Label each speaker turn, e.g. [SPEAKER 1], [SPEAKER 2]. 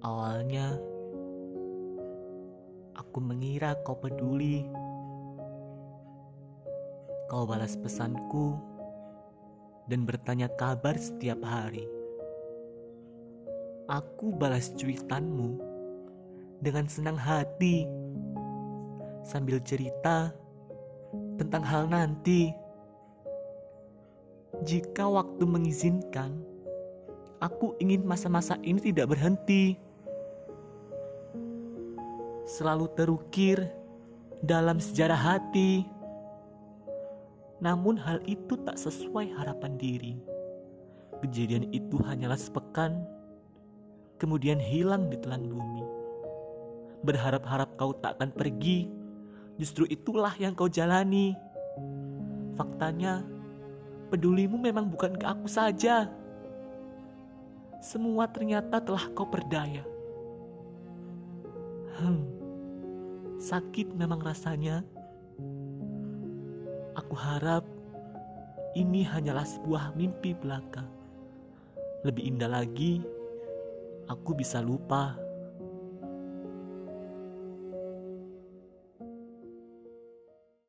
[SPEAKER 1] Awalnya, aku mengira kau peduli. Kau balas pesanku dan bertanya kabar setiap hari. Aku balas cuitanmu dengan senang hati sambil cerita tentang hal nanti. Jika waktu mengizinkan, aku ingin masa-masa ini tidak berhenti. Selalu terukir dalam sejarah hati. Namun hal itu tak sesuai harapan diri. Kejadian itu hanyalah sepekan, kemudian hilang di telan bumi. Berharap-harap kau tak akan pergi, justru itulah yang kau jalani. Faktanya, pedulimu memang bukan ke aku saja. Semua ternyata telah kau perdaya. Hmm, sakit memang rasanya. Aku harap ini hanyalah sebuah mimpi belaka. Lebih indah lagi, aku bisa lupa